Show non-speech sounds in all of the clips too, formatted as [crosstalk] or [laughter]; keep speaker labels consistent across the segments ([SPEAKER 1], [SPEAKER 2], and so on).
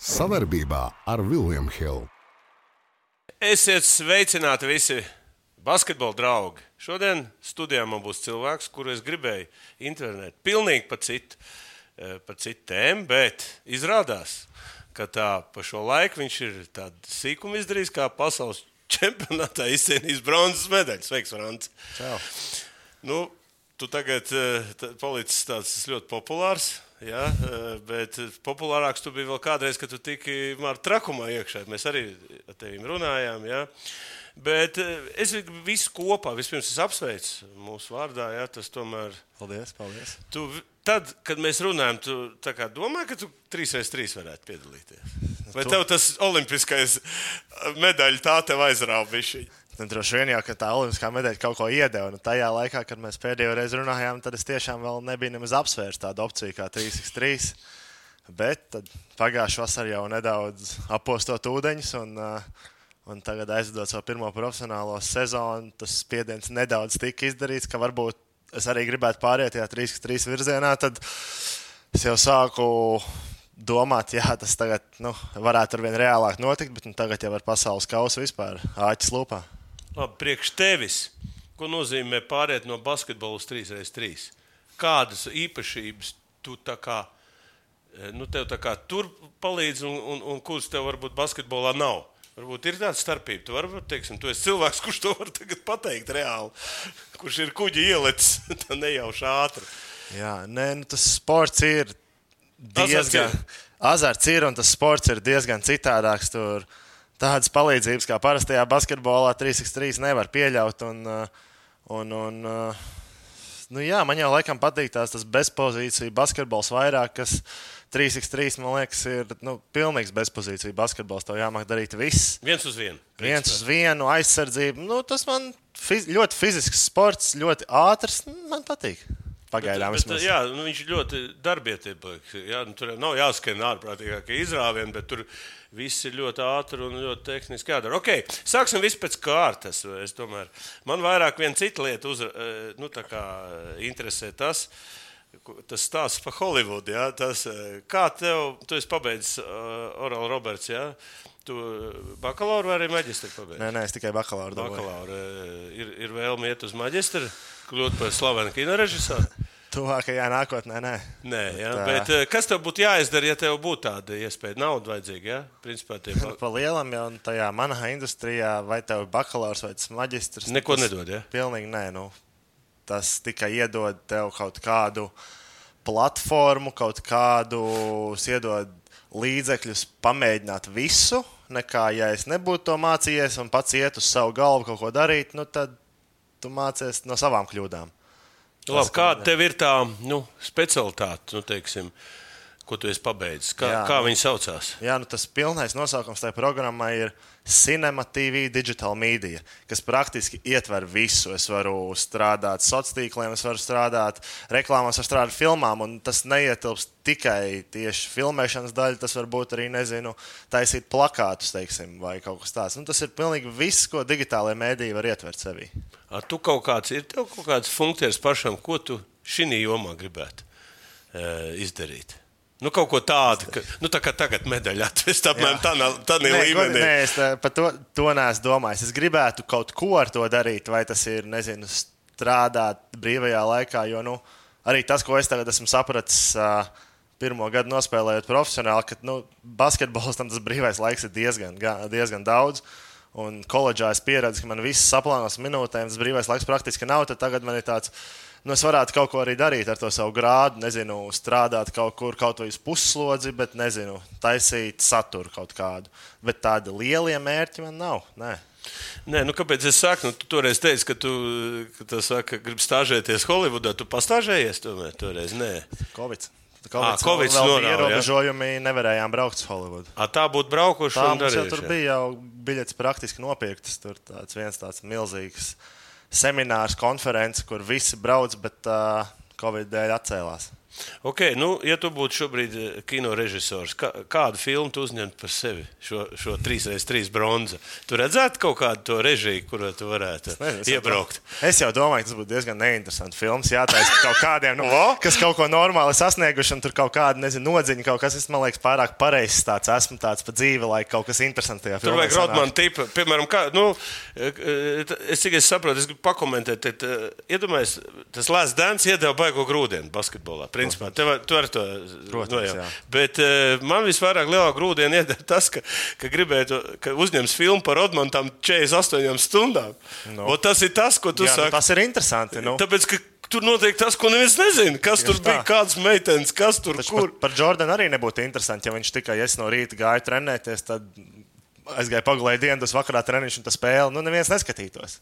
[SPEAKER 1] Savarbībā ar Vilniņu Hildu.
[SPEAKER 2] Esiet sveicināti visi basketbola draugi. Šodien studijā man būs cilvēks, kuru es gribēju internetā pilnīgi pa citu, eh, pa citu tēmu, bet izrādās, ka tā pa šo laiku viņš ir tādu sīkumu izdarījis, kā pasaules [laughs] čempionātā izcīnījis bronzas medaļu. Sveiks, Frants!
[SPEAKER 3] Čau.
[SPEAKER 2] Nu, tu tagad eh, palicis tāds ļoti populārs. Ja, eh, bet populārāks tu biji vēl kādreiz, kad tu tiki ar trakumā iekšā. Mēs arī ar tevi runājām. Ja. Bet eh, es visu kopā, vispirms es apsveicu mūsu vārdā. Ja, tas tomēr,
[SPEAKER 3] Paldies, paldies.
[SPEAKER 2] tu, tad, kad mēs runājam, tu domā, ka tu 3x3 varētu piedalīties. [laughs] Vai
[SPEAKER 3] Tu-
[SPEAKER 2] tev tas olimpiskais eh, medaļu tā tev aizrāva?
[SPEAKER 3] Nu, droši vien jau, tā olimpiskā medaļa kaut ko iedeva. Nu, tajā laikā, kad mēs pēdējo reizi runājām, tad es tiešām vēl nebiju nemaz apsvērs tādu opciju kā 3x3. Bet pagājušā vasarā jau nedaudz apostot ūdeņus, un, uh, un tagad aizvedot savu pirmo profesionālo sezonu, tas spiediens nedaudz tika izdarīts, ka varbūt es arī gribētu pāriet tajā 3x3 virzienā. Tad es jau sāku domāt, jā, tas tagad nu, varētu ar vien reālāk notikt, bet nu, tagad jau ar pasaules kausu vispār āķis lūpā.
[SPEAKER 2] Labi, priekš tevis, ko nozīmē pāriet no basketbola uz 3x3? Kādas īpašības tu tā kā, eh, nu, tev tā kā tur palīdz, un, un, un kuras tev varbūt basketbolā nav? Varbūt ir tāda starpība. Tu, varbūt, teiksim, tu esi cilvēks, kurš to var pateikt reāli, kurš ir kuģi ielicis, [laughs] nejauši ātri.
[SPEAKER 3] Jā, nē, nu, tas sports ir
[SPEAKER 2] Azarts
[SPEAKER 3] diezgan.
[SPEAKER 2] ir.
[SPEAKER 3] Azarts ir un tas sports ir diezgan citādāks. Tur tādas palīdzības kā parastajā basketbolā 3x3 nevar pieļaut. Un, uh, un, un, uh, nu, jā, man jau laikam patīk tās tas bezpozīcija basketbols vairāk, kas 3x3 man liekas ir nu, pilnīgs bezpozīcija basketbols. Tev jāmāk darīt viss.
[SPEAKER 2] Viens uz vienu.
[SPEAKER 3] Viens uz vienu aizsardzību. Nu, tas man fiz ļoti fizisks sports, ļoti ātrs. Man patīk. Pagaidām
[SPEAKER 2] Bet,
[SPEAKER 3] vismaz.
[SPEAKER 2] jā, nu, viņš ļoti darbietilpīgs. Jā, nu, tur nav jāskan ārprātīgākie izrāvieni, bet tur viss ir ļoti ātri un ļoti tehniski jādara. Okay, sāksim visu pēc kārtas. Tomēr, man vairāk viena cita lieta uzra, eh, nu, kā, eh, interesē tas. Tas stāsts par Holivudu. Ja? Tas, eh, kā tev, tu esi pabeidzis uh, Orālu Roberts, ja? tu bakalauru vai arī maģistru pabeidzis?
[SPEAKER 3] Nē, nē, es tikai bakalauru dabūju.
[SPEAKER 2] Bakalaura eh, ir, ir vēlme iet uz maģistru, kļūt par slavenu kinorežisoru.
[SPEAKER 3] Tuvākajā nākotnē, nē.
[SPEAKER 2] Nē, jā,
[SPEAKER 3] Tā.
[SPEAKER 2] bet eh, kas tev būtu jāizdara, ja tev būtu tāda iespēja? Nauda vajadzīga, ja? Principā tie pa- [laughs]
[SPEAKER 3] Pa lielam jau tajā manā industrijā, vai tev ir bakalaurs vai maģistrs.
[SPEAKER 2] neko
[SPEAKER 3] tas
[SPEAKER 2] nedod. Ja?
[SPEAKER 3] Pilnīgi nē. Nu, tas tikai iedod tev kaut kādu platformu, kaut kādu iedod līdzekļus pamēģināt visu. Nekā, ja es nebūtu to mācījies un pats iet uz savu galvu kaut ko darīt, nu, tad tu mācies no savām kļūdām.
[SPEAKER 2] Labi, kāda tev ir tā nu, specialitāte, nu, teiksim, ko tu esi pabeidzis? Kā,
[SPEAKER 3] Jā,
[SPEAKER 2] kā
[SPEAKER 3] nu.
[SPEAKER 2] viņi saucās?
[SPEAKER 3] Jā, nu tas pilnais nosaukums tajā programmā ir Cinema TV Digital Media, kas praktiski ietver visu. Es varu strādāt sociāliem tīkliem, es varu strādāt reklāmās, varu strādāt filmām, un tas neietilpst tikai tieši filmēšanas daļa. Tas var būt arī, nezinu, taisīt plakātus, teiksim, vai kaut kas tāds. Nu, tas ir pilnīgi viss, ko digitālajā mēdī var ietvert sevī.
[SPEAKER 2] Ar tu kaut kāds ir tev kaut kāds funkcijas pašam, ko tu šī jomā gribētu e, izdarīt? Nu, kaut ko tādu, ka, nu, tā kā tagad medaļā atvest apmēram tādā tā līmenī.
[SPEAKER 3] nē, es tā- par to, to neesmu domājis. Es gribētu kaut ko ar to darīt, vai tas ir nezinu, strādāt brīvajā laikā. Jo nu, arī tas, ko es tagad esmu sapratis, ā, pirmo gadu nospēlējot profesionāli, ka nu, basketbols tam tas brīvais laiks ir diezgan, ga- diezgan daudz. Un koledžā es pieredzu, ka man viss saplānos minūtēm, tas brīvais laiks praktiski nav. Tad tagad man ir tāds, nu, es varētu kaut ko arī darīt ar to savu grādu, nezinu, strādāt kaut kur, kaut vai uz puslodzi, bet, nezinu, taisīt saturu kaut kādu. Bet tādi lielie mērķi man nav. Nē.
[SPEAKER 2] Nē, nu kāpēc es saku, nu, tu toreiz teici, ka tu ka saka, gribi stāžēties Holivudā. Tu pastāžējies tomēr toreiz? Nē,
[SPEAKER 3] Covid. Covid,
[SPEAKER 2] Covids
[SPEAKER 3] vēl bija
[SPEAKER 2] norāva, ja?
[SPEAKER 3] ierobežojumi, nevarējām braukt uz Holivudu.
[SPEAKER 2] A, tā būtu braukuši
[SPEAKER 3] Tā mums jau
[SPEAKER 2] darījuši.
[SPEAKER 3] tur bija jau biļets praktiski nopirktas. Tur tāds viens tāds milzīgs seminārs, konferences, kur visi brauc, bet uh, Covid dēļ atcēlās.
[SPEAKER 2] Okay, nu, ja tu būtu šobrīd eh, kino režisors, kā, kādu filmu tu uzņemtu par sevi? Šo, šo 3x3 bronzu. Tu redzētu kaut kādu to režiju, kuru tu varētu
[SPEAKER 3] nezinu, es
[SPEAKER 2] iebraukt.
[SPEAKER 3] Jau, es jau domāju, tas būtu diezgan neinteresants films. Jā, tā ir kaut kādiem, nu, [laughs] kas kaut ko normāli sasnieguši, un tur kaut kāda nezinu, nodziņa, kaut kas, es, man liekas, pārāk pareizs tāds esmu tāds pa dzīvi, lai kaut kas interesants tajā
[SPEAKER 2] filmā. Tur vajag Rotmanu tipu, piemēram, kā, nu, eh, es tikai saprotu, es gribu pakomentēt, tad, iedomājies, tas Lēs Dēns iedeva baigo grūdienu basketbolā principā. Tev, tu ar to
[SPEAKER 3] Protams, nu, jā.
[SPEAKER 2] Bet uh, man visvairāk lielā grūdienā iedara tas, ka, ka gribētu, ka uzņems filmu par Rodmanu tam 48 stundām. No. O, tas ir tas, ko tu
[SPEAKER 3] jā,
[SPEAKER 2] saki.
[SPEAKER 3] Nu, tas ir interesanti. Nu.
[SPEAKER 2] Tāpēc, tur notiek tas, ko neviens nezina. Kas Tieši tur bija, tā. kādas meitenes, kas tur
[SPEAKER 3] kur. Par, par Jordanu arī nebūtu interesanti, ja viņš tikai es no rīta gāju trenēties. Tad aizgāju pagulēju dienu, tas vakarā treniņš un tā spēle. Nu, neviens neskatītos.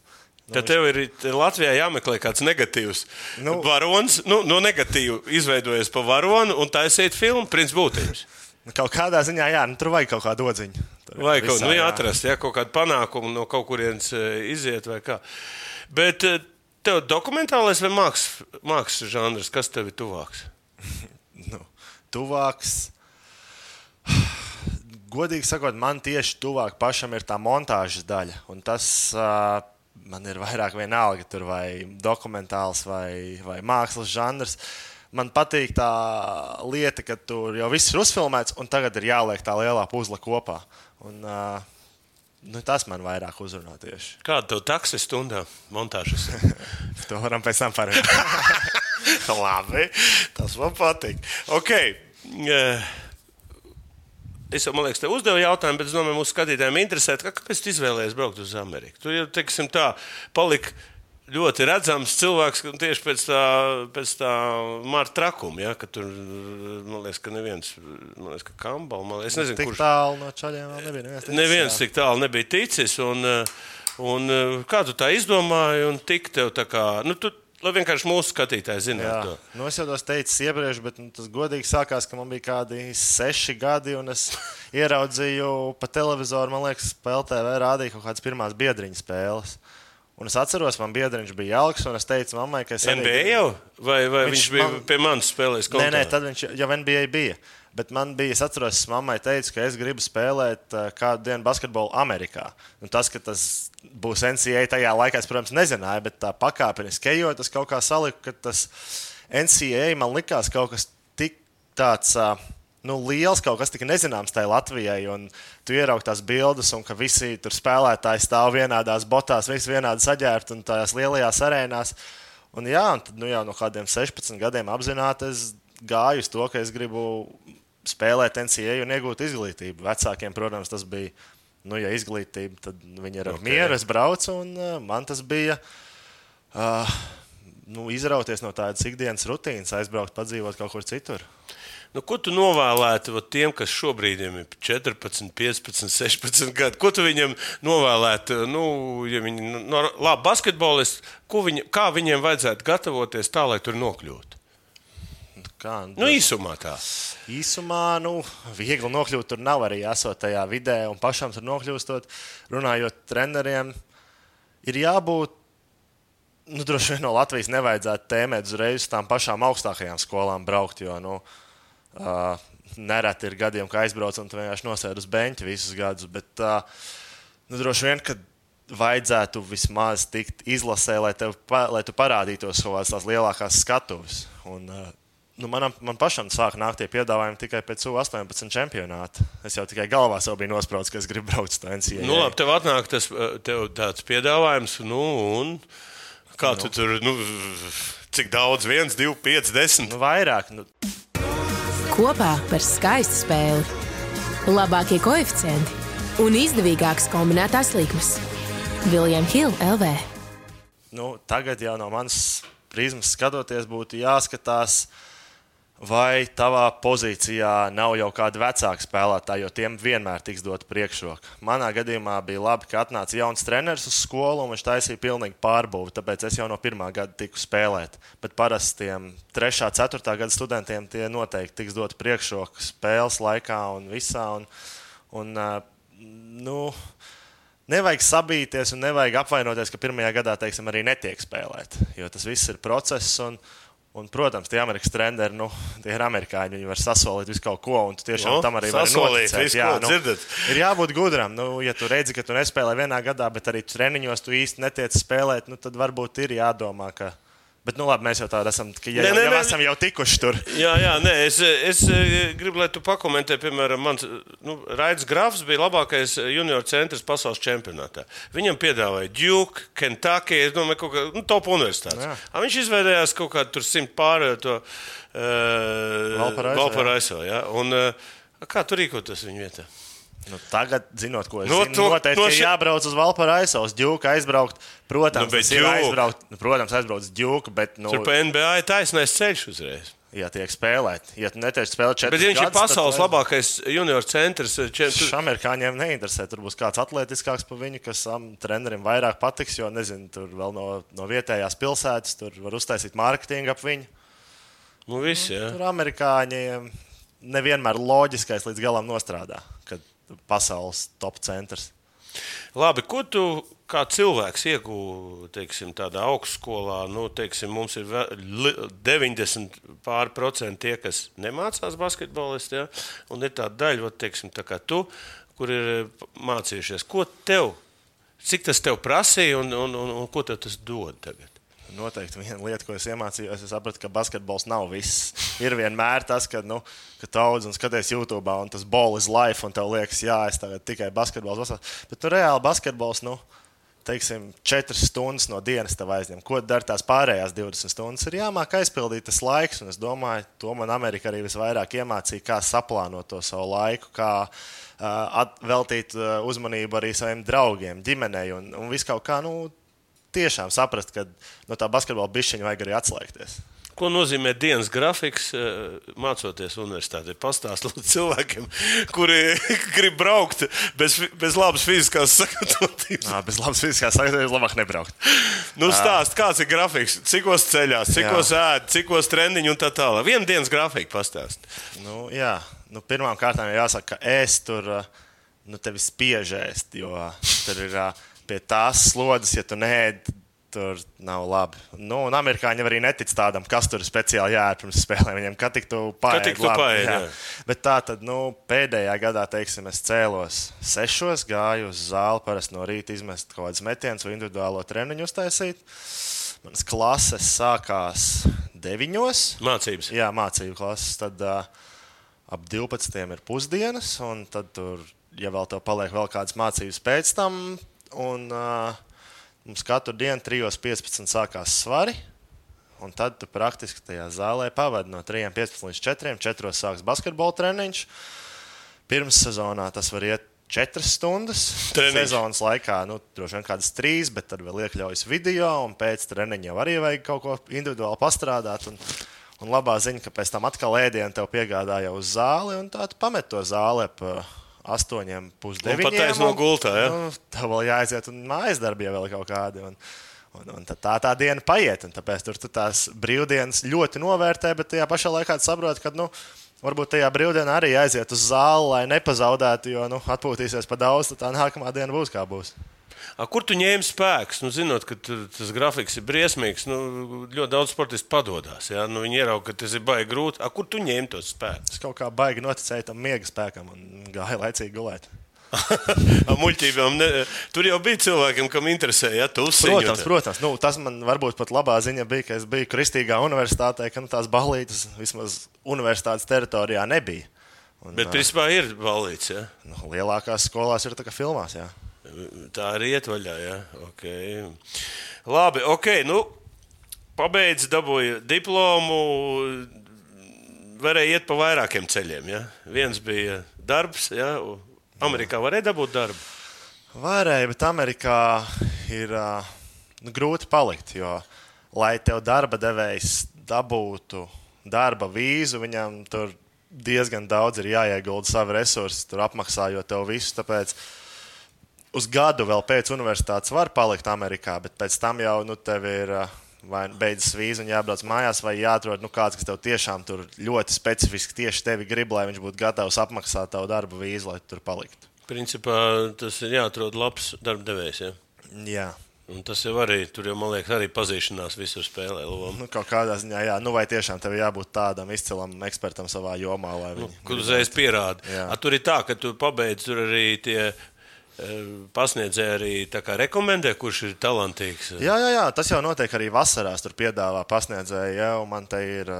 [SPEAKER 2] Tad tev ir Latvijā jāmeklē kāds negatīvs nu, varonis, nu, no negatīva izveidojies pa varoni un taisīt filmu Princis Būtības.
[SPEAKER 3] Nu, kaut kādā ziņā, jā, nu, tur vajag kaut kādu odziņu.
[SPEAKER 2] Vai kaut, nu, atrast, ja kaut kādu panākumu no kaut kurienes e, iziet vai kā. Bet e, tev dokumentālais vai mākslas māks žanrs, kas tev ir tuvāks? [laughs]
[SPEAKER 3] nu, tuvāks. [sighs] Godīgi sakot, man tieši tuvāk pašam ir tā montāžas daļa. Un tas uh, man ir vairāk vienalga, tur vai dokumentāls vai, vai mākslas žanrs. Man patīk tā lieta, ka tur jau viss ir uzfilmēts, un tagad ir jāliek tā lielā puzle kopā. Un, uh, nu, tas man vairāk uzrunā tieši.
[SPEAKER 2] Kāda tev taksi stundā montāžas? [laughs]
[SPEAKER 3] to varam pēc tam parunāt. [laughs]
[SPEAKER 2] Labi, tas man patīk. Okay. Uh, Es jau, man liekas, te uzdevu jautājumu, bet es domāju, mūsu skatītājiem interesē, kāpēc tu izvēlējies braukt uz Ameriku. Tu jau, teiksim, tā palika ļoti redzams cilvēks tieši pēc tā, pēc tā marta trakuma. Ja, tur, man liekas, ka neviens, man liekas, ka Kambala, man liekas, nezinu,
[SPEAKER 3] kurš tālu no čaļiem vēl nebija. Neviens,
[SPEAKER 2] ticis, neviens jā. tik tālu nebija ticis. Un, un, kā tu tā izdomāji un tik tev tā kā, nu, tu, Lai vienkārši mūsu skatītāji zinātu.
[SPEAKER 3] Nu, es jau to teicu iepriekš, bet nu, tas godīgi sākās, ka man bija kādi seši gadi, un es [laughs] ieraudzīju pa televizoru, man liekas, PLTV rādīja kaut kādas pirmās biedriņu spēles. Un es atceros, man biedriņš bija jauks, un es teicu mammai, ka es.
[SPEAKER 2] NBA arī... jau? Vai, vai viņš, viņš bija man... pie manis spēlējis?
[SPEAKER 3] Nē, nē, tad viņš jau NBA bija. Bet man bija, es atceros, mammai teica, ka es gribu spēlēt uh, kādu dienu basketbolu Amerikā. Un tas, ka tas būs NCAA tajā laikā, es, protams, nezināju, bet tā pakāpeniski ejot, es kaut kā saliku, ka tas NCAA man likās kaut kas tik tāds. Uh, nu, liels kaut kas tik nezināms tajā Latvijai. Un tu ieraugi tās bildes, un ka visi tur spēlētāji stāv vienādās botās, visi vienādi saģērbti un tajās lielajās arēnās. Un, jā, un tad nu, jau no kādiem 16 gadiem apzināti es gāju uz to, ka es gribu spēlēt NCA un iegūt izglītību. Vecākiem, protams, tas bija. Nu, ja izglītība, tad viņi ir okay. mieru. Es braucu, un uh, man tas bija uh, nu, izrauties no tādas ikdienas rutīnas, aizbraukt, padzīvot kaut kur citur.
[SPEAKER 2] Nu, ko tu novēlētu tiem, kas šobrīd ir 14, 15, 16 gadi? Ko tu viņiem novēlētu? Nu, ja viņi ir nu, labi basketbolisti, viņi, kā viņiem vajadzētu gatavoties tā, lai tur nokļūtu? Kā, nu, īsumā tā.
[SPEAKER 3] Īsumā, nu, viegli nokļūt tur nav arī esot tajā vidē, un pašam tur nokļūstot, runājot treneriem, ir jābūt nu, droši vien no Latvijas nevajadzētu tēmēt uzreiz uz tām pašām augstākajām skolām braukt. Jo, nu, Uh, nereti ir gadiem, ka aizbrauc un vienkārši nosēž uz beņķa visus gadus. Bet uh, nu, droši vien, ka vajadzētu vismaz tikt izlasē, lai, tev, lai tu parādītos kādas lielākās skatuves. Un, uh, nu, manam, man pašam sāk nākt tie piedāvājumi tikai pēc U-18 čempionāta. Es jau tikai galvā jau biju nospraudis, ka es gribu braukt uz NCAA.
[SPEAKER 2] Nu, labi, tev atnāk tas tev tāds piedāvājums, nu, un kā nu. tu tur, nu, cik daudz, viens, divi, pieci, desmit?
[SPEAKER 3] Nu, vairāk. Nu
[SPEAKER 4] kopā par skaistu spēli. Labākie koeficienti un izdevīgākas kombinētās likmes. Viljams Hilde LV.
[SPEAKER 3] Nu, tagad jau no manas prizmas skatoties, būtu jāskatās, uh, vai tavā pozīcijā nav jau kāda vecāka spēlētāja, jo tiem vienmēr tiks dot priekšroka. Manā gadījumā bija labi, ka atnāca jauns treneris uz skolu un viņš taisīja pilnīgi pārbūvi, tāpēc es jau no pirmā gada tiku spēlēt. Bet parasti tiem 3. un 4. gada studentiem tie noteikti tiks dot priekšroka spēles laikā un visā. Un, un, nu, nevajag sabīties un nevajag apvainoties, ka pirmajā gadā teiksim, arī netiek spēlēt. Jo tas viss ir process. Un, Un, protams, tie amerikāņu treneri, nu, tie ir amerikāņi. Viņi var sasolīt visu kaut ko, un tu tiešām
[SPEAKER 2] Nu,
[SPEAKER 3] tam arī vari
[SPEAKER 2] sasolīt
[SPEAKER 3] noticēt.
[SPEAKER 2] visu, ko dzirdat.
[SPEAKER 3] ir jābūt gudram. Nu, ja tu redzi, ka tu nespēlē vienā gadā, bet arī treniņos tu īsti netiec spēlēt, nu, tad varbūt ir jādomā, ka. Bet, nu, labi, mēs jau tādi esam, ka ja,
[SPEAKER 2] Nē,
[SPEAKER 3] nē, jau
[SPEAKER 2] nē.
[SPEAKER 3] esam jau tikuši tur. [laughs]
[SPEAKER 2] Jā, jā, nē, es, es eh, gribu, lai tu pakomentē, piemēram, mans nu, Raids Grafs bija labākais junior centrs pasaules čempionātā. Viņam piedāvāja Duke, Kentucky, es domāju, kaut kā nu, top universitātes.
[SPEAKER 3] Jā.
[SPEAKER 2] A, viņš izveidojās kaut kādu tur simt pārējo to
[SPEAKER 3] Valparaiso,
[SPEAKER 2] uh, Valparaiso. Ja? Un, uh, kā tur rīkoties viņa vietā?
[SPEAKER 3] Nu, tagad, zinot, ko es
[SPEAKER 2] No
[SPEAKER 3] zinu,
[SPEAKER 2] to-
[SPEAKER 3] noteikti
[SPEAKER 2] no ši-
[SPEAKER 3] jābrauc uz Valparaiso, uz Džuku aizbraukt. Protams,
[SPEAKER 2] Nu,
[SPEAKER 3] ir aizbraukt, nu, protams, aizbraukt uz Džuku, bet, nu,
[SPEAKER 2] Tur pa NBA ir taisnais ceļš uzreiz.
[SPEAKER 3] ja tiek spēlēt, ja tu netiek spēlēt četrus
[SPEAKER 2] Bet viņš ir
[SPEAKER 3] gadus, tad
[SPEAKER 2] pasaules
[SPEAKER 3] vajag-
[SPEAKER 2] labākais junior centrs. Čem, tu,
[SPEAKER 3] Šim amerikāņiem neinteresē. Tur būs kāds atletiskāks par viņu, kas tam trenerim vairāk patiks. Jo, nezinu, tur vēl no, no vietējās pilsētas, tur var uztaisīt mārketingu ap viņu.
[SPEAKER 2] nu, viss, jā.
[SPEAKER 3] Tur amerikāņiem nevienmēr loģiskais līdz galam nostrādā, pasaules top centrs.
[SPEAKER 2] Labi, ko tu kā cilvēks iegūsi tādā augstskolā? Nu, teiksim, mums ir ve- li- 90 pār procenti tie, kas nemācās basketbolisti, ja? un ir tāda daļa, vat, teiksim, tā kā tu, kur ir eh, mācījušies. Ko tev, cik tas tev prasīja un, un, un, un ko tas dod tagad?
[SPEAKER 3] Noteikti viena lieta, ko es iemācījos, es sapratu, ka basketbols nav viss. Ir vienmēr tas, ka, nu, ka tu audz un skaties YouTube, un tas ball is life, un tev liekas, jā, es tagad tikai basketbols. vasarā. Bet nu, reāli basketbols, nu, teiksim, 4 stundas no dienas tev aizņem. Ko dara tās pārējās 20 stundas? Ir jāmāk aizpildīt tas laiks, un es domāju, to man Amerika arī visvairāk iemācīja, kā saplānot to savu laiku, kā uh, veltīt uh, uzmanību arī saviem draugiem, ģimenei un, un visu kaut kā. Nu, tiešām saprast, ka no tā basketbola bišķiņa vajag arī atslēgties.
[SPEAKER 2] Ko nozīmē dienas grafiks, eh, mācoties universitātē? Pastāstiet cilvēkiem, [laughs] kuri [laughs] grib braukt bez, bez labas fiziskās sagatavotības.
[SPEAKER 3] Nā, bez labas fiziskās sagatavošanās labāk nebraukt.
[SPEAKER 2] Nu, stāst, kāds ir grafiks, cikos ceļās, cikos ēd, cikos treniņu un tā tālāk. Vienu dienas grafiku pastāst.
[SPEAKER 3] Nu, jā, nu, pirmām kārtām jāsaka, ka es tur uh, nu, tevi spiežēst, jo tur ir uh, pie tās slodzes, ja tu neēdi. Tur nav labi. Nu, un amerikāņi arī netic tādam, kas tur speciāli jādara pirms spēlēm. Viņam kā tik tu jā.
[SPEAKER 2] jā.
[SPEAKER 3] Bet tā tad nu, pēdējā gadā, teiksim, es cēlos sešos, gāju uz zāli, parasti no rīta izmest kaut kādas metienas vai individuālo treniņu uztaisīt. Manas klases sākās deviņos.
[SPEAKER 2] Mācības.
[SPEAKER 3] Jā, mācību klases. Tad uh, ap 12. ir pusdienas, un tad tur, ja vēl tev paliek vēl kādas mācības pēc tam, un uh, mums katru dienu 3.15 sākās svari. Un tad tu praktiski tajā zālē pavadi no 3.15 līdz 4. 4. sāksies basketbola treniņš. Pirms sezonā tas var iet 4 stundas.
[SPEAKER 2] Treniņš.
[SPEAKER 3] Sezonas laikā nu, droši vien kādas 3, bet tad vēl iekļaujas video, un pēc treniņa jau arī vajag kaut ko individuāli pastrādāt. Un, un labā ziņa, ka pēc tam atkal ēdienu tev piegādāja uz zāli, un tā tu pamet to zāli uh, astoņiem pusdeviņiem.
[SPEAKER 2] pataisno gultā, ja?
[SPEAKER 3] Nu, tev vēl jāaiziet, un mājas darbi jau vēl kaut kādi. Un, un, un tā tā diena paiet, un tāpēc tur tu tās brīvdienas ļoti novērtē, bet tajā pašā laikā saproti, ka nu, varbūt tajā brīvdienā arī aiziet uz zāli, lai nepazaudētu, jo nu, atpūtīsies pa daudz, tad tā nākamā diena būs kā būs.
[SPEAKER 2] A, kur tu ņēmi spēkus? Nu, zinot, ka tas grafiks ir briesmīgs, nu, ļoti daudz sportistu padodas. Ja? Nu, viņi ieraudzīja, ka tas ir baigi grūti. A, kur tu ņēmi tos spēkus?
[SPEAKER 3] Es kaut kā baigi noticēju tam miega spēkam un gāju laicīgi gulēt. [laughs]
[SPEAKER 2] Muļķībām. Ne, tur jau bija cilvēkiem, kam interesēja. Ja?
[SPEAKER 3] Protams, protams. Nu, tas man varbūt pat labā ziņa bija, ka es biju Kristīgā universitātē, ka nu, tās balītas vismaz universitātes teritorijā nebija. Un,
[SPEAKER 2] Bet, principā, ir balīts. Ja?
[SPEAKER 3] nu, lielākās skolās ir tā kā filmās. Jā.
[SPEAKER 2] Tā arī iet vaļā. Ja? Okay. Labi, ok. Nu, pabeidz, dabūja diplomu. Varēja iet pa vairākiem ceļiem. Ja? Viens bija darbs. Ja? Amerikā varēja dabūt darbu.
[SPEAKER 3] Varēja, bet Amerikā ir nu, grūti palikt. Jo, lai tev darba devējs dabūtu darba vīzu, viņam tur diezgan daudz ir jāiegulda savi resursi, tur apmaksājot tev visu. Tāpēc uz gadu vēl pēc universitātes var palikt Amerikā, bet pēc tam jau nu, tev ir. ā, Vai beidzas vīza un jābrauc mājās, vai jāatrod nu, kāds, kas tev tiešām tur ļoti specifiski tieši tevi grib, lai viņš būtu gatavs apmaksāt tavu darba vīzu, lai tu tur paliktu.
[SPEAKER 2] Principā tas ir jāatrod labs darbdevējs. Ja?
[SPEAKER 3] Jā,
[SPEAKER 2] Un tas jau arī, tur jau, man liekas, arī pazīšanās visur spēlē lomu.
[SPEAKER 3] Nu, kaut kādā ziņā, jā, nu, vai tiešām tev jābūt tādam izcilam ekspertam savā jomā, lai
[SPEAKER 2] Nu,
[SPEAKER 3] viņi
[SPEAKER 2] kur uzreiz pierāda. Tur ir tā, ka tu pabeidz tur arī tie eh, pasniedzēji arī kā rekomendē, kurš ir talantīgs.
[SPEAKER 3] Jā, jā, jā, tas jau notiek arī vasarās. Tur piedāvā pasniedzēji, ja man te ir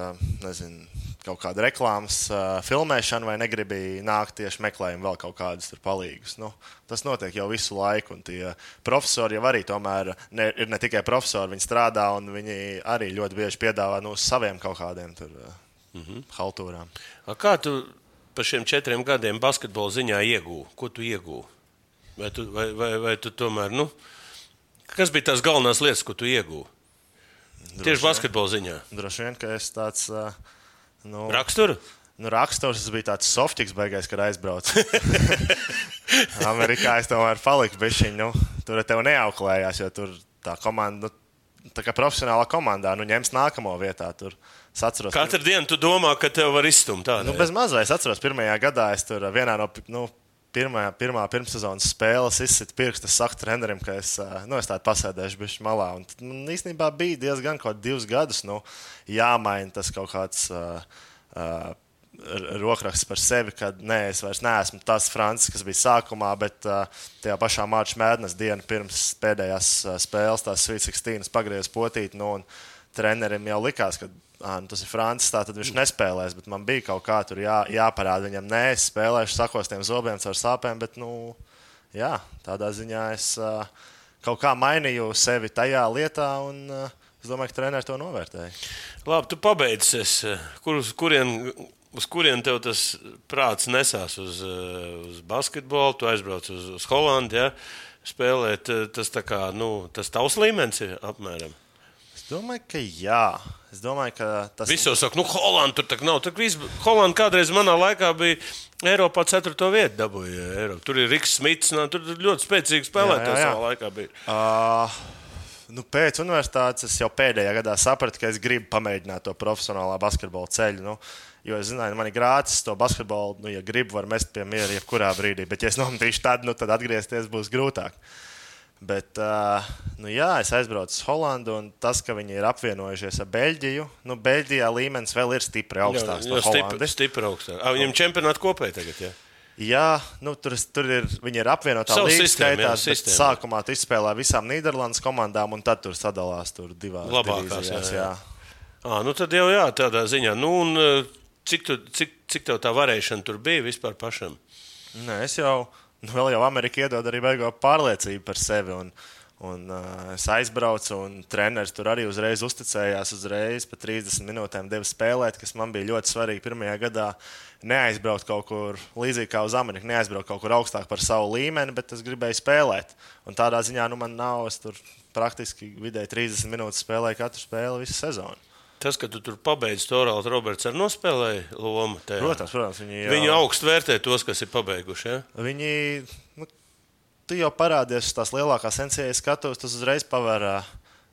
[SPEAKER 3] nezinu, kaut kāda reklāmas filmēšana, vai negribi nākt tieši meklējumi vēl kaut kādus palīgus. Nu, tas notiek jau visu laiku. Un tie profesori jau arī tomēr ne, ir ne tikai profesori, viņi strādā un viņi arī ļoti bieži piedāvā no saviem kaut kādiem tur mm -hmm. haltūrām.
[SPEAKER 2] A, kā tu pa šiem četriem gadiem basketbola ziņā iegūji? Ko tu iegūji? Vai tu, vai, vai, vai tu tomēr, nu, kas bija tās galvenās lietas, ko tu iegūji? Tieši basketbola ziņā.
[SPEAKER 3] Droši vien, ka es tāds. Nu,
[SPEAKER 2] Raksturu?
[SPEAKER 3] Nu, raksturs bija tāds softīgs, beigās, kad aizbraucu. [laughs] Amerikā es tomēr paliku bišķiņ, nu, tur tev neauklējās, jo tur tā komanda, nu, tā kā profesionālā komandā, nu, ņems nākamo vietā. Tur es atceros,
[SPEAKER 2] Katru dienu tu domā, ka tev var izstumt tādu.
[SPEAKER 3] Nu, bez mazā es atceros, pirmajā gadā es tur vienā no nu, pirmā, pirmā pirmssezonas spēles izsitu pirkstu, saku trenerim, ka es, nu, es tādu pasēdēšu bišķi malā. Un, tad, man īstenībā bija diezgan kaut divus gadus nu, jāmaina tas kaut kāds. Uh, uh, Rokraksts par sevi, ka nē, es vairs neesmu tas Francis, kas bija sākumā, bet uh, tajā pašā Mārķa Mēnesis dienā pirms pēdējās uh, spēles, tās Sweet 16, pagriezis potīt. Nu, trenerim jau likās, ka ah, nu, tas ir Francis, tā tad viņš nespēlēs. Bet man bija kaut kā tur jā, jāparāda viņam, nē, es spēlēšu sakostiem zobiem caur sāpēm. Bet, nu, jā, tādā ziņā es uh, kaut kā mainīju sevi tajā lietā. Un, uh, Es domāju, ka treneris to novērtēja.
[SPEAKER 2] Labi, tu pabeidzi. Kur, uz kurien, uz kurien tev tas prāts nesās? Uz, uz basketbolu, tu aizbrauc uz, uz Holandi, ja? spēlēt. Tas, tā kā, nu, tas tavs līmenis ir apmēram.
[SPEAKER 3] Es domāju, ka jā. Es domāju, ka tas
[SPEAKER 2] Visi jau saka, nu, Holanda tur tā nav. Tur viss, Holanda kādreiz manā laikā bija Eiropā 4. vietā dabūja. Eiropa. Tur ir Riks Smits, nu, tur ir ļoti spēcīgi
[SPEAKER 3] jā.
[SPEAKER 2] savā laikā. Bija.
[SPEAKER 3] Uh, nu, pēc universitātes es jau pēdējā gadā sapratu, ka es gribu pamēģināt to profesionālā basketbola ceļu. Nu, jo es zināju, ka man ir grācis to basketbolu, nu, ja gribu, var mest pie miera jebkurā brīdī. Bet, ja es nometīšu tad, nu, tad atgriezties būs grūtāk. Bet, uh, nu, jā, es aizbraucu uz Holandu, un tas, ka viņi ir apvienojušies ar Beļģiju, nu, Beļģijā līmenis vēl ir stipri augstāks
[SPEAKER 2] Jā,
[SPEAKER 3] par
[SPEAKER 2] stipri, stipri augstāk. Ah, viņam čempionāti kopēji tagad. Ja?
[SPEAKER 3] Jā, nu, tur, tur ir, viņi ir apvienotā līnija.
[SPEAKER 2] sistēmu, jā,
[SPEAKER 3] Skaitās, bet sākumā tu izspēlē visām Nīderlandes komandām, un tad tur sadalās tur divās
[SPEAKER 2] Labākās,
[SPEAKER 3] divīzijās,
[SPEAKER 2] jā, jā. Ah, nu tad jau jā, tādā ziņā. Nu, un, cik, tu, cik, cik tev tā varēšana tur bija vispār pašam?
[SPEAKER 3] Nē, es jau, nu, vēl jau Amerika iedod arī beigo pārliecību par sevi. Un, un, uh, es aizbraucu, un treneris tur arī uzreiz uzticējās. Uzreiz pa 30 minūtēm deva spēlēt, kas man bija ļoti svarīgi pirmajā gadā. Neaizbraukt kaut kur līdzīgi kā uz Ameriku, neaizbraukt kaut kur augstāk par savu līmeni, bet es gribēju spēlēt. Un tādā ziņā nu, man nav, es tur praktiski vidēji 30 minūtes spēlēju katru spēli visu sezonu.
[SPEAKER 2] Tas, ka tu tur pabeidzi, to Rāls Roberts arī nospēlēja lomu. Tajā.
[SPEAKER 3] Protams, protams viņi jau,
[SPEAKER 2] Viņu augstu vērtē tos, kas ir pabeiguši. Ja?
[SPEAKER 3] Viņi, nu, tu jau parādies tās lielākās NCAA skatos, tas uzreiz paver. ā,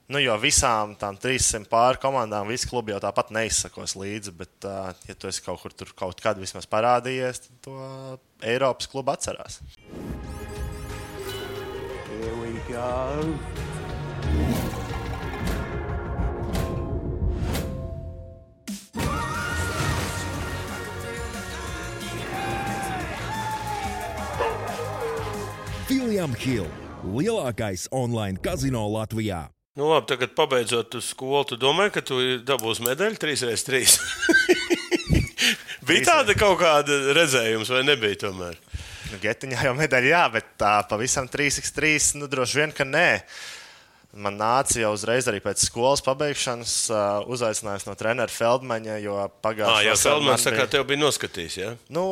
[SPEAKER 3] Nu, jo visām tām 300 pāri komandām, visi klubi jau tāpat neizsakos līdzi. Bet, uh, ja tu esi kaut kur tur kaut kad vismaz parādījies, tad to Eiropas klubu atcerās.
[SPEAKER 5] Here we go.
[SPEAKER 6] William Hill, lielākais online kazino Latvijā.
[SPEAKER 2] Nu, labi, tagad pabeidzot skolu, tu domā, ka tu dabūsi medaļu 3x3. [laughs] bija tāda kaut kāda redzējums, vai nebija tomēr?
[SPEAKER 3] Nu, Getiņā jau medaļa, jā, bet tā pavisam 3x3, nu, droši vien, ka nē. Man nāca jau uzreiz arī pēc skolas pabeigšanas uh, uzaicinājums no treneru Feldmaņa, jo pagājušajā
[SPEAKER 2] jā,
[SPEAKER 3] vasarā
[SPEAKER 2] Feldmans
[SPEAKER 3] man
[SPEAKER 2] tā kā
[SPEAKER 3] bija-
[SPEAKER 2] tev bija noskatījis. Ja?
[SPEAKER 3] Nu,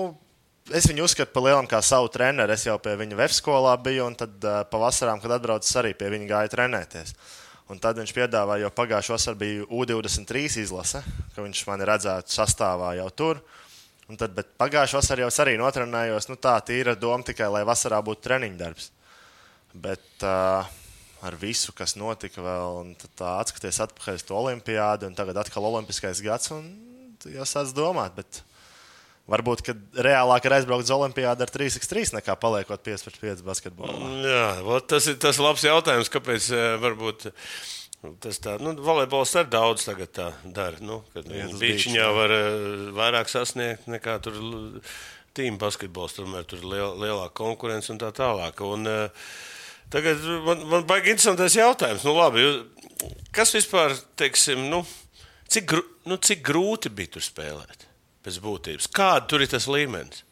[SPEAKER 3] es viņu uzskatu par lielu kā savu treneru. Es jau pie viņa vefskolā biju, un tad uh, pavasarām, kad atbraucu, arī pie viņa gāju trenēties. Un tad viņš piedāvāja, jo pagājušā vasarā bija U23 izlase, ka viņš mani redzētu sastāvā jau tur. Un tad, bet pagājušā vasarā jau es arī notrenējos, nu tā tīra doma tikai, lai vasarā būtu treniņu darbs. Bet uh, ar visu, kas notika vēl, un tā atskaties atpakaļ uz to olimpiādu, un tagad atkal olimpiskais gads, un tu jau sāc domāt. Bet, Varbūt, ka reālāk ir aizbraukt uz Olimpijādu ar 3x3 nekā paliekot 5 pret 5 basketbolā.
[SPEAKER 2] Jā, vot tas ir tas labs jautājums, kāpēc eh, varbūt. Tas tā, nu, volejbols arī daudz tagad tā dara. Nu, kad
[SPEAKER 3] uz
[SPEAKER 2] Bīčiņā var eh, vairāk sasniegt nekā tur tīm basketbols. Tomēr tur ir liel, lielāka konkurence un tā tālāk. Un, eh, tagad man, man baigi interesantais jautājums. Nu, labi, kas vispār, teiksim, nu, cik, gru, nu, cik grūti bija tur spēlēt pēc būtības? Kāda tur ir tas līmenis?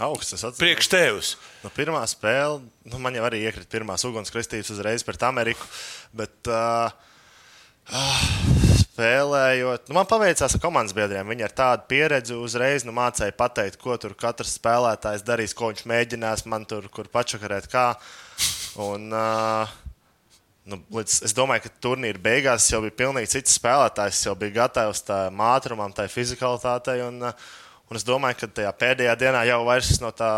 [SPEAKER 3] Augsts, tas.
[SPEAKER 2] Priekš tevis.
[SPEAKER 3] Nu, pirmā spēle, nu, man jau arī iekrita pirmās ugunskristības uzreiz pret Ameriku. Bet, uh, uh, spēlējot, nu, man paveicās ar komandas biedriem. Viņi ar tādu pieredzi uzreiz nu, mācīja pateikt, ko tur katrs spēlētājs darīs, ko viņš mēģinās man tur pačakarēt. Kā. Un, uh, Nu, līdz, es domāju, ka turnīra beigās jau bija pilnīgi cits spēlētājs. Jau bija gatavs tam ātrumam, tai fizikalitātei. Un, un es domāju, ka tajā pēdējā dienā jau vairs no tā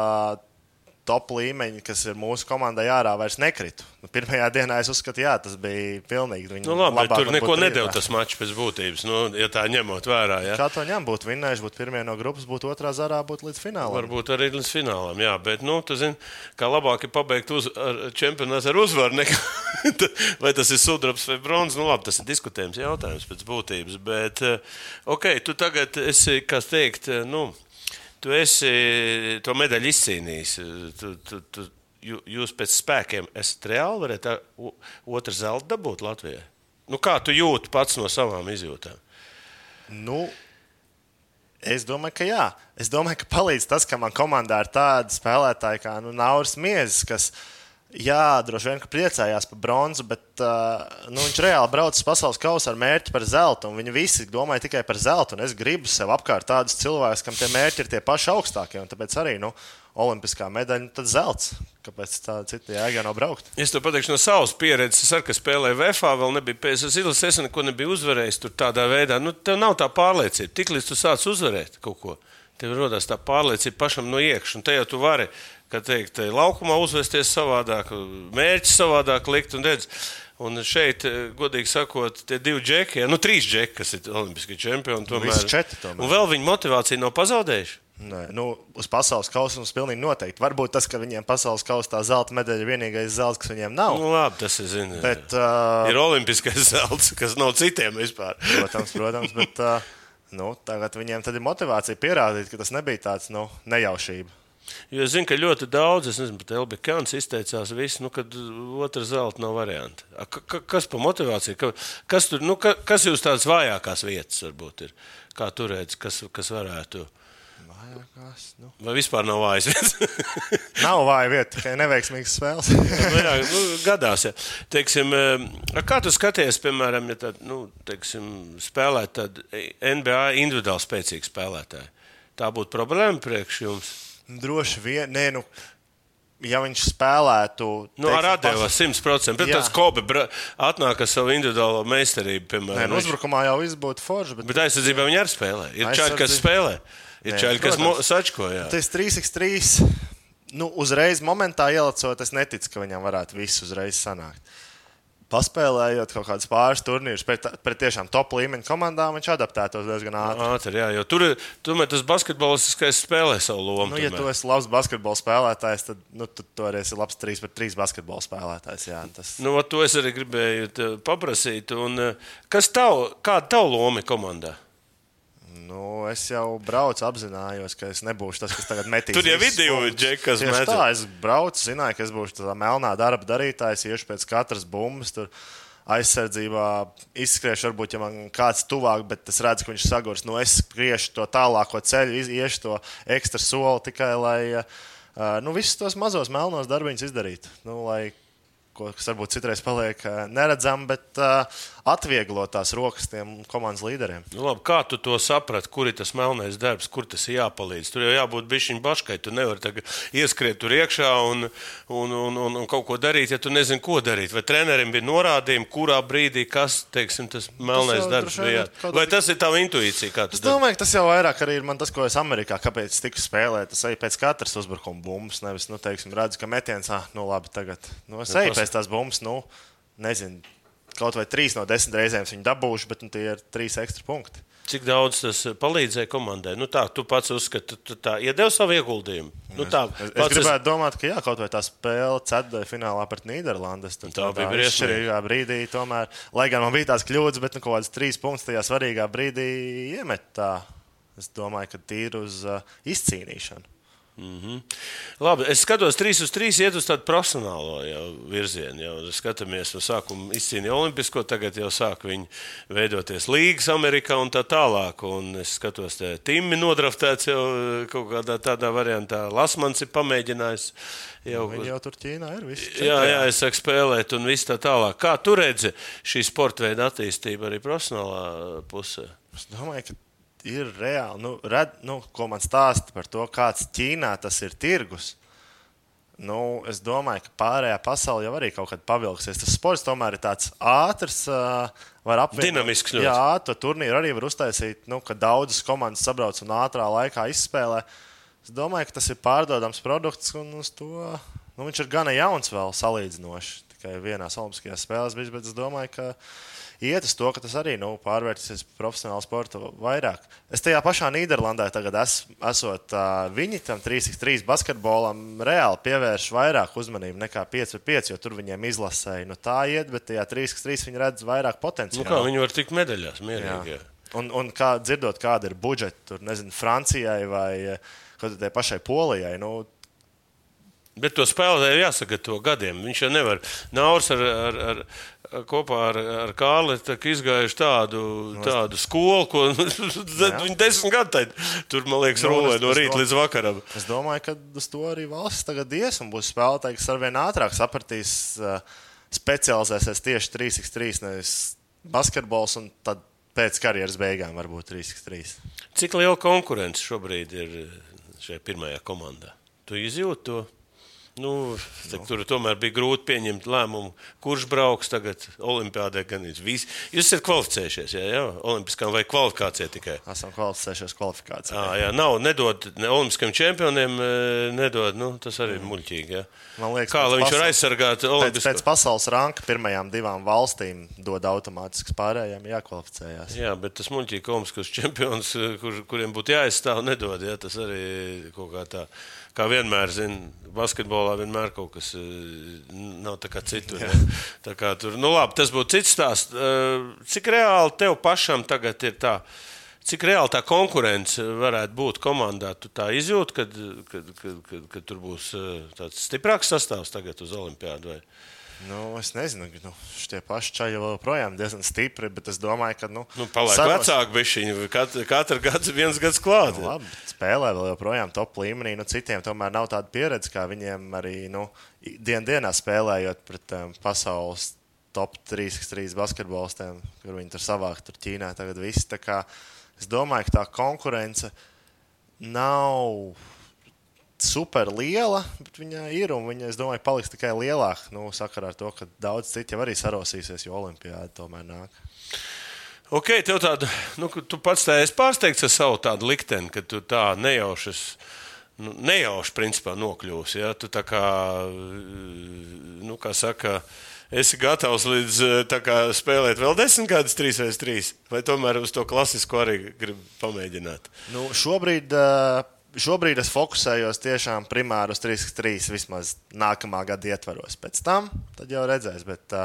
[SPEAKER 3] top līmeņa, kas ir mūsu komandai ārā, vairs nekritu. Nu, pirmajā dienā es uzskatu, jā, tas bija pilnīgi.
[SPEAKER 2] Nu, labi, tur neko
[SPEAKER 3] trijotā.
[SPEAKER 2] nedēļ tas mačs pēc būtības. Nu, ja tā ņemot vērā, ja?
[SPEAKER 3] Kā to ņem, būtu vinnējuši, būtu pirmie no grupas, būtu otrā zarā, būtu līdz finālam.
[SPEAKER 2] varbūt arī līdz finālam. Jā, bet, nu, tu zini, kā labāk ir pabeigt uz, ar čempionātu ar uzvaru, nekā [laughs] vai tas ir sudrabs vai bronzas. Nu, labi, tas ir diskutējums jautājums pēc būtības. Bet, eh, ok, tu tagad esi, kas teikt, eh, nu, tu esi to medaļu izcīnījis. Tu, tu, tu, jū- jūs pēc spēkiem esat reāli varētu otru zelta dabūt Latvijai. Nu, kā tu jūti pats no savām izjūtām?
[SPEAKER 3] Nu, es domāju, ka jā. Es domāju, ka palīdz tas, ka man komandā ir tādi spēlētāji kā nu, Nauris Miezis, kas, jā, droši vien ka priecājās par bronzu, bet uh, nu, viņš reāli brauc uz pasaules kausa ar mērķi par zeltu. Viņi visi domāja tikai par zeltu. Es gribu sev apkārt tādus cilvēkus, kam tie mērķi ir tie paši augstākie. Tāpēc arī nu, olimpiskā medaļa, tad zelts. Kāpēc tā cita jēga nav braukt?
[SPEAKER 2] Es to pateikšu no savas pieredzes. Es arī spēlēju VFā, vēl nebija PSC izlases, es neko nebiju uzvarējis tur tādā veidā. Nu, tev nav tā pārliecība. Tiklīdz tu sāc uzvarēt kaut ko, tev rodas tā pārliecība pašam no iekšas. Un te jau tu vari, kā teikt, laukumā uzvesties savādāk, mērķis savādāk likt un redz. Un šeit, godīgi sakot, tie divi džeki, ja, nu trīs džeki, kas ir olimpiskie čempioni, tomēr.
[SPEAKER 3] Visi četri tomēr.
[SPEAKER 2] Un vēl viņa motivācija nav pazaudējuši.
[SPEAKER 3] Nē, nu, uz pasaules kausa mums pilnīgi noteikti. Varbūt tas, ka viņiem pasaules kausa tā zelta medaļa ir vienīgais zelts, kas viņiem nav.
[SPEAKER 2] Nu, labi, tas ir zināms.
[SPEAKER 3] Bet, uh,
[SPEAKER 2] Ir olimpiskais [laughs] zelts, kas nav citiem vispār.
[SPEAKER 3] protams, protams, bet uh, nu, tagad viņiem ir motivācija pierādīt, ka tas nebija tāds nu, nejaušība.
[SPEAKER 2] Jo es zinu, ka ļoti daudz, es nezinu, pat Elbekāns izteicās, visu, nu, ka otrā zelta nav varianta. A, ka- ka- Kas par motivāciju? Ka, kas, tur, nu, ka, kas jūs tādas vājākās vietas varbūt ir? Kā tur redz, kas, kas varētu?
[SPEAKER 3] Vājākās, nu.
[SPEAKER 2] Vai vispār nav vājas vietas? [laughs]
[SPEAKER 3] Nav vāja vieta, tikai neveiksmīgas spēles. [laughs]
[SPEAKER 2] jā, nu, gadās. Ja. Teiksim, eh, kā tu skaties, piemēram, ja tad, nu, teiksim, spēlēt tādu NBA individuāli spēcīgu spēlētāju? Tā būtu problēma priekš jums.
[SPEAKER 3] Droši vien, nē, nu, ja viņš spēlētu.
[SPEAKER 2] Nu, ar
[SPEAKER 3] teiksim,
[SPEAKER 2] Adēlu 100%. Bet tas Kobe atnāk ar savu individuālo meistarību,
[SPEAKER 3] Nē,
[SPEAKER 2] piemēram.
[SPEAKER 3] nu,
[SPEAKER 2] viņš-
[SPEAKER 3] uzbrukumā jau viss būtu forši. Bet,
[SPEAKER 2] Bet aizsardzībā viņi arī spēlē. Ir čaļi, kas
[SPEAKER 3] Aizsardzība-
[SPEAKER 2] spēlē. Ir
[SPEAKER 3] Nē,
[SPEAKER 2] čaļi, kas sačko.
[SPEAKER 3] tas 3x3. Nu, uzreiz momentā ielacot, es neticu, ka viņam varētu viss uzreiz sanākt. Paspēlējot kaut kādus pāris turnīrus pret, pret tiešām top līmeņa komandām, viņš adaptētos diezgan ātri.
[SPEAKER 2] Ātri, jā, jo tur, tomēr tas basketbolistiskais spēlē savu lomu.
[SPEAKER 3] Nu, ja tu esi labs basketbola spēlētājs, tad nu, tu, tu arī esi labs 3 pret 3 basketbola spēlētājs. Jā, tas...
[SPEAKER 2] Nu, to es arī gribēju paprasīt. Un, eh, kas tav, kāda tavu loma ir komandā?
[SPEAKER 3] Nu, es jau braucu, apzinājos, ka es nebūšu tas, kas tagad metīs.
[SPEAKER 2] Tur jau
[SPEAKER 3] visus
[SPEAKER 2] ir divi
[SPEAKER 3] punktus.
[SPEAKER 2] džeki, kas
[SPEAKER 3] Tieši
[SPEAKER 2] met.
[SPEAKER 3] Tā, es braucu, zināju, ka es būšu tā melnā darba darītājs, iešu pēc katras bumbas. Tur aizsardzībā izskriešu, varbūt, ja man kāds tuvāk, bet es redzu, ka viņš sagurs. Nu, es skriešu to tālāko ceļu, iešu to ekstra soli tikai, lai uh, nu, visus tos mazos melnos darbiņus izdarītu. Nu, lai, ko, kas varbūt citreiz paliek uh, neredzami, bet uh, atvieglo tās rokas tiem komandas līderiem.
[SPEAKER 2] Nu, labi, kā tu to saprati, kur ir tas melnais darbs, kur tas ir jāpalīdz? Tur jau jābūt bišķiņa baškai. Tu nevari ieskriet tur iekšā un, un, un, un, un kaut ko darīt, ja tu nezini, ko darīt. Vai trenerim bija norādījumi, kurā brīdī kas teiksim, tas melnais
[SPEAKER 3] jau
[SPEAKER 2] darbs bija?
[SPEAKER 3] ir kaut
[SPEAKER 2] Vai tas ir tava intuīcija? kā tu
[SPEAKER 3] Es domāju, ka tas jau vairāk arī ir man tas, ko es Amerikā, kāpēc tiku spēlēt. Es eju pēc katras uzbrukuma bumbas, nevis, nu, teiksim, redzu, ka metiens, ah, nu, labi, tagad. Nu, es
[SPEAKER 2] Nu,
[SPEAKER 3] eju
[SPEAKER 2] tas-
[SPEAKER 3] pēc tās bumbas, nu, nezinu, kaut vai trīs no desmit reizēm viņu dabūšu, bet nu, tie ir trīs ekstra punkti.
[SPEAKER 2] Cik daudz tas palīdzēja komandai? Nu, tā, tu pats uzskati, tu tā iedevi savu ieguldījumu. Nu, tā,
[SPEAKER 3] Es, es gribētu domāt, ka jā, kaut vai tā spēle ceturtajā finālā pret Nīderlandes.
[SPEAKER 2] Tā bija
[SPEAKER 3] tādā
[SPEAKER 2] briesmīga.
[SPEAKER 3] izšķirīgā brīdī, tomēr, lai gan man bija tās kļūdas, bet nu, kaut kādas trīs punktus tajā svarīgā brīdī iemet tā. Es domāju, ka tīri uz uh, izcīnīšanu.
[SPEAKER 2] Labi, es skatos, 3 uz 3 iet uz tādu profesionālo virzienu. Jau skatāmies, no sākuma izcīnīja Olimpisko, tagad jau sāk viņi veidoties līgas Amerikā un tā tālāk. Un es skatos, ka Timmi nodraftēts jau eh, kaut kādā tādā variantā. Lasmans ir pamēģinājis jau.
[SPEAKER 3] Viņi jau tur Ķīnā ir.
[SPEAKER 2] Jā, jā, es saku, spēlēt, un viss tā tālāk. Kā tu redzi šī sporta veida attīstību arī profesionālā pusē?
[SPEAKER 3] Es domāju, ka ir reāli, nu, red, nu, ko man stāsta par to, kāds Ķīnā tas ir tirgus. Nu, es domāju, ka pārējā pasaule jau arī kaut kad pavilksies. Tas sports tomēr ir tāds ātrs, var apvienot.
[SPEAKER 2] Dinamisks ļoti.
[SPEAKER 3] Jā, to turnīru arī var uztaisīt, nu, ka daudzas komandas sabrauc un ātrā laikā izspēlē. Es domāju, ka tas ir pārdodams produkts, un to nu, viņš ir gana jauns vēl salīdzinoši. Tikai vienās Olimpiskajās spēlēs bijis, bet es domāju, ka iet uz to, ka tas arī nu, pārvērtīsies profesionālu sportu vairāk. Es tajā pašā Nīderlandē tagad es, esot uh, viņi tam 3x3 basketbolam reāli pievērš vairāk uzmanību nekā 5x5, jo tur viņiem izlasēja. Nu, tā iet, bet tajā 3x3 viņi redz vairāk
[SPEAKER 2] Nu,
[SPEAKER 3] potenciālu.
[SPEAKER 2] kā viņi var tikt medaļās mierīgi?
[SPEAKER 3] Jā. Un, un kā dzirdot, kāda ir budžeta tur, nezinu, Francijai vai kādai pašai Polijai. Nu,
[SPEAKER 2] Bet to spēlētāju jāsagatavo gadiem. Viņš jau nevar. Nauris ar, ar, ar, kopā ar, ar Kārli izgājuši tādu, tādu skolu, ko [laughs] viņi desmit gadu tad, tur, man liekas,
[SPEAKER 3] Nu,
[SPEAKER 2] rolē
[SPEAKER 3] es-
[SPEAKER 2] no rīta līdz vakaram.
[SPEAKER 3] Es domāju, ka uz to arī valsts tagad ies un būs spēlētāji, kas arvien ātrāk sapratīs, uh, specializēsies tieši 3x3, nevis basketbols, un tad pēc karjeras beigām varbūt 3x3.
[SPEAKER 2] Cik liela konkurence šobrīd ir šajā pirmajā komandā? Tu izjūti to? Nu, tā, tur tomēr bija grūti pieņemt lēmumu, kurš brauks tagad Olimpijādē. Jūs esat kvalificējušies, jā, jā? Olimpiskām vai kvalifikācijā tikai?
[SPEAKER 3] Esam kvalificējušies kvalifikācijā.
[SPEAKER 2] À, jā, nav, nedod ne olimpiskajiem čempioniem, e, nedod. Nu, tas arī ir muļķīgi. Jā.
[SPEAKER 3] Man liekas,
[SPEAKER 2] Kā lai
[SPEAKER 3] pēc
[SPEAKER 2] viņš var aizsargāt
[SPEAKER 3] Pēc,
[SPEAKER 2] Olimpisko?
[SPEAKER 3] pēc pasaules ranka pirmajām divām valstīm dod automātiski pārējiem jākvalificējās.
[SPEAKER 2] Jā, bet tas muļķīgi komisks čempions, kur, kuriem būtu jāizstāv, nedod. Jā, tas arī kaut kā tā. Kā vienmēr, zina, basketbolā vienmēr kaut kas eh, nav tā kā citur. Tā kā tur, nu labi, tas būtu cits stāsts. Eh, Cik reāli tev pašam tagad ir tā? Cik reāli tā konkurence varētu būt komandā? Tu tā izjūti, kad tur būs eh, tāds stiprāks sastāvs tagad uz Olimpiādu? Vai?
[SPEAKER 3] Nu, es nezinu, nu, šie paši čaļi joprojām diezgan stipri, bet es domāju, ka. Nu,
[SPEAKER 2] Nu, Paliek
[SPEAKER 3] sakos-
[SPEAKER 2] vecāki, bet viņi katru, katru gadu viens gads klāt.
[SPEAKER 3] Nu, labi, spēlē vēl joprojām top līmenī. Nu, citiem tomēr nav tāda pieredze, kā viņiem arī nu, dien dienā spēlējot pret um, pasaules top 3-3 basketbolistiem, kur viņi tur savāk tur Ķīnā tagad viss. Tā kā Es domāju, ka tā konkurence nav super liela, bet viņa ir un viņa, es domāju, paliks tikai lielāka. Nu, sakarā ar to, ka daudz citi jau arī sarosīsies, jo Olimpijāda tomēr nāk.
[SPEAKER 2] Ok, tev tāda, nu, tu pats tā esi pārsteigts ar savu tādu likteni, ka tu tā nejaušas. Nu, nejauši, principā, nokļūsi. Ja? Tu tā kā, nu, kā saka, esi gatavs līdz tā kā, spēlēt vēl desmit gadus, trīs vai trīs, vai tomēr uz to klasisko arī gribi pamēģināt.
[SPEAKER 3] Nu, šobrīd, eh, šobrīd es fokusējos tiešām primāri uz 3-3 vismaz nākamā gada ietvaros. Pēc tam jau redzēs, bet,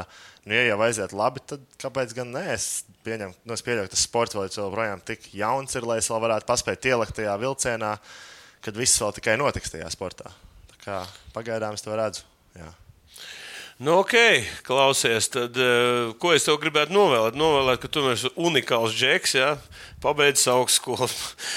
[SPEAKER 3] nu, ja jau aiziet labi, tad kāpēc gan ne? Es pieņemu, nu, es pieļauju, ka tas sports vēl joprojām tik jauns ir, lai es vēl varētu paspēt ielikt tajā vilcienā, kad viss vēl tikai notiks tajā sportā. Tā kā pagaidām es to redzu. Jā.
[SPEAKER 2] Nu, ok, klausies, tad uh, ko es tev gribētu novēlēt? Novēlēt, ka tu esi unikāls džeks, ja? pabeidzis augstskolu.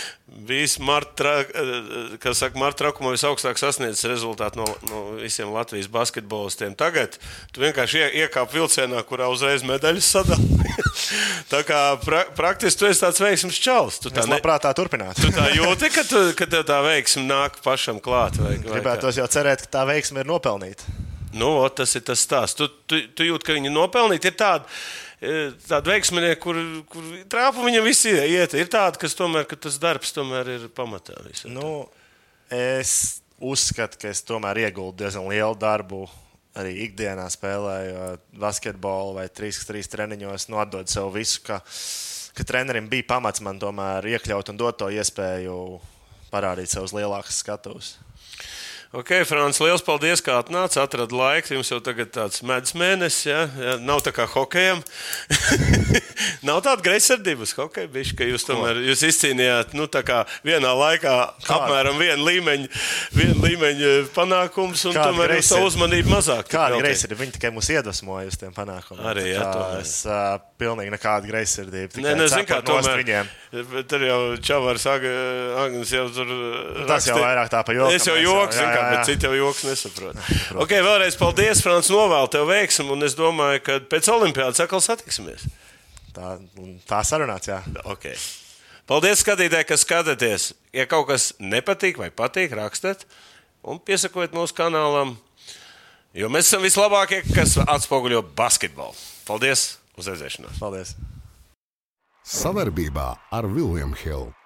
[SPEAKER 2] [laughs] Visi marta, uh, kas saka, marta trakumā visaugstāk sasniedzis rezultātu no, no visiem Latvijas basketbolistiem. Tagad tu vienkārši ie, iekāp vilcienā, kurā uzreiz medaļas sadalīja. [laughs] tā kā pra, praktiski tu esi tāds veiksmīgs čalis. Tu tā, ne,
[SPEAKER 3] labprāt tā turpinātu.
[SPEAKER 2] tu tā jūti, ka, tu, ka tev tā veiksme nāk pašam klāt. Vai, vai kā?
[SPEAKER 3] Gribētu jau cerēt, ka tā veiksme ir nopelnīta.
[SPEAKER 2] Nu, ot, tas ir tas stāsts. Tu, tu, tu jūti, ka viņi nopelnīti. Ir tādi, e, tādi veiksminieki, kur, kur trāpu viņam visi iet. Ir tādi, kas tomēr, ka tas darbs tomēr ir pamatā. visam.
[SPEAKER 3] Nu, es uzskatu, ka es tomēr ieguldu diezgan lielu darbu. Arī ikdienā spēlējot basketbolu vai 3-3 treniņos, nodot sev visu, ka, ka trenerim bija pamats man tomēr iekļaut un dot to iespēju parādīt sev uz lielākas skatuves.
[SPEAKER 2] Ok, Frāns, liels paldies, ka atnācāt, atradāt laiku. Jums jau tagad tāds medus mēnesis, ja? ja nav tā kā hokejam. [laughs] nav tāda greizsirdības hokeja, bišķi, ka jūs tomēr jūs izcīnījāt nu, vienā laikā Kāda? apmēram vienu līmeņu, vienu līmeņu panākumus, un Kāda tomēr jūs savu uzmanību mazāk.
[SPEAKER 3] Kāda greizsirdība? Viņi tikai mūs iedvesmoja uz tiem panākumiem.
[SPEAKER 2] Arī, jā, tomēr.
[SPEAKER 3] Es, uh, pilnīgi nekāda greizsirdība.
[SPEAKER 2] Nē, nezinu, kā tomēr. Viņiem. Tur jau Čavars Agnes jau tur.
[SPEAKER 3] Tas jau vairāk tā pa joku.
[SPEAKER 2] Es jau joks, jā, jā bet citi jau joks nesaprot. [laughs] ok, vēlreiz paldies, Frants, novēlu tev veiksmu, un es domāju, ka pēc olimpiādas atkal satiksimies.
[SPEAKER 3] Tā, tā sarunāts, jā.
[SPEAKER 2] Okay. Paldies, skatītāji, kas skatāties. Ja kaut kas nepatīk vai patīk, rakstiet un piesakojiet mūsu kanālam, jo mēs esam vislabākie, kas atspoguļo basketbolu. Paldies! Uz redzēšanos!
[SPEAKER 3] Paldies!
[SPEAKER 1] Savarbībā ar Vilniņu Hildu.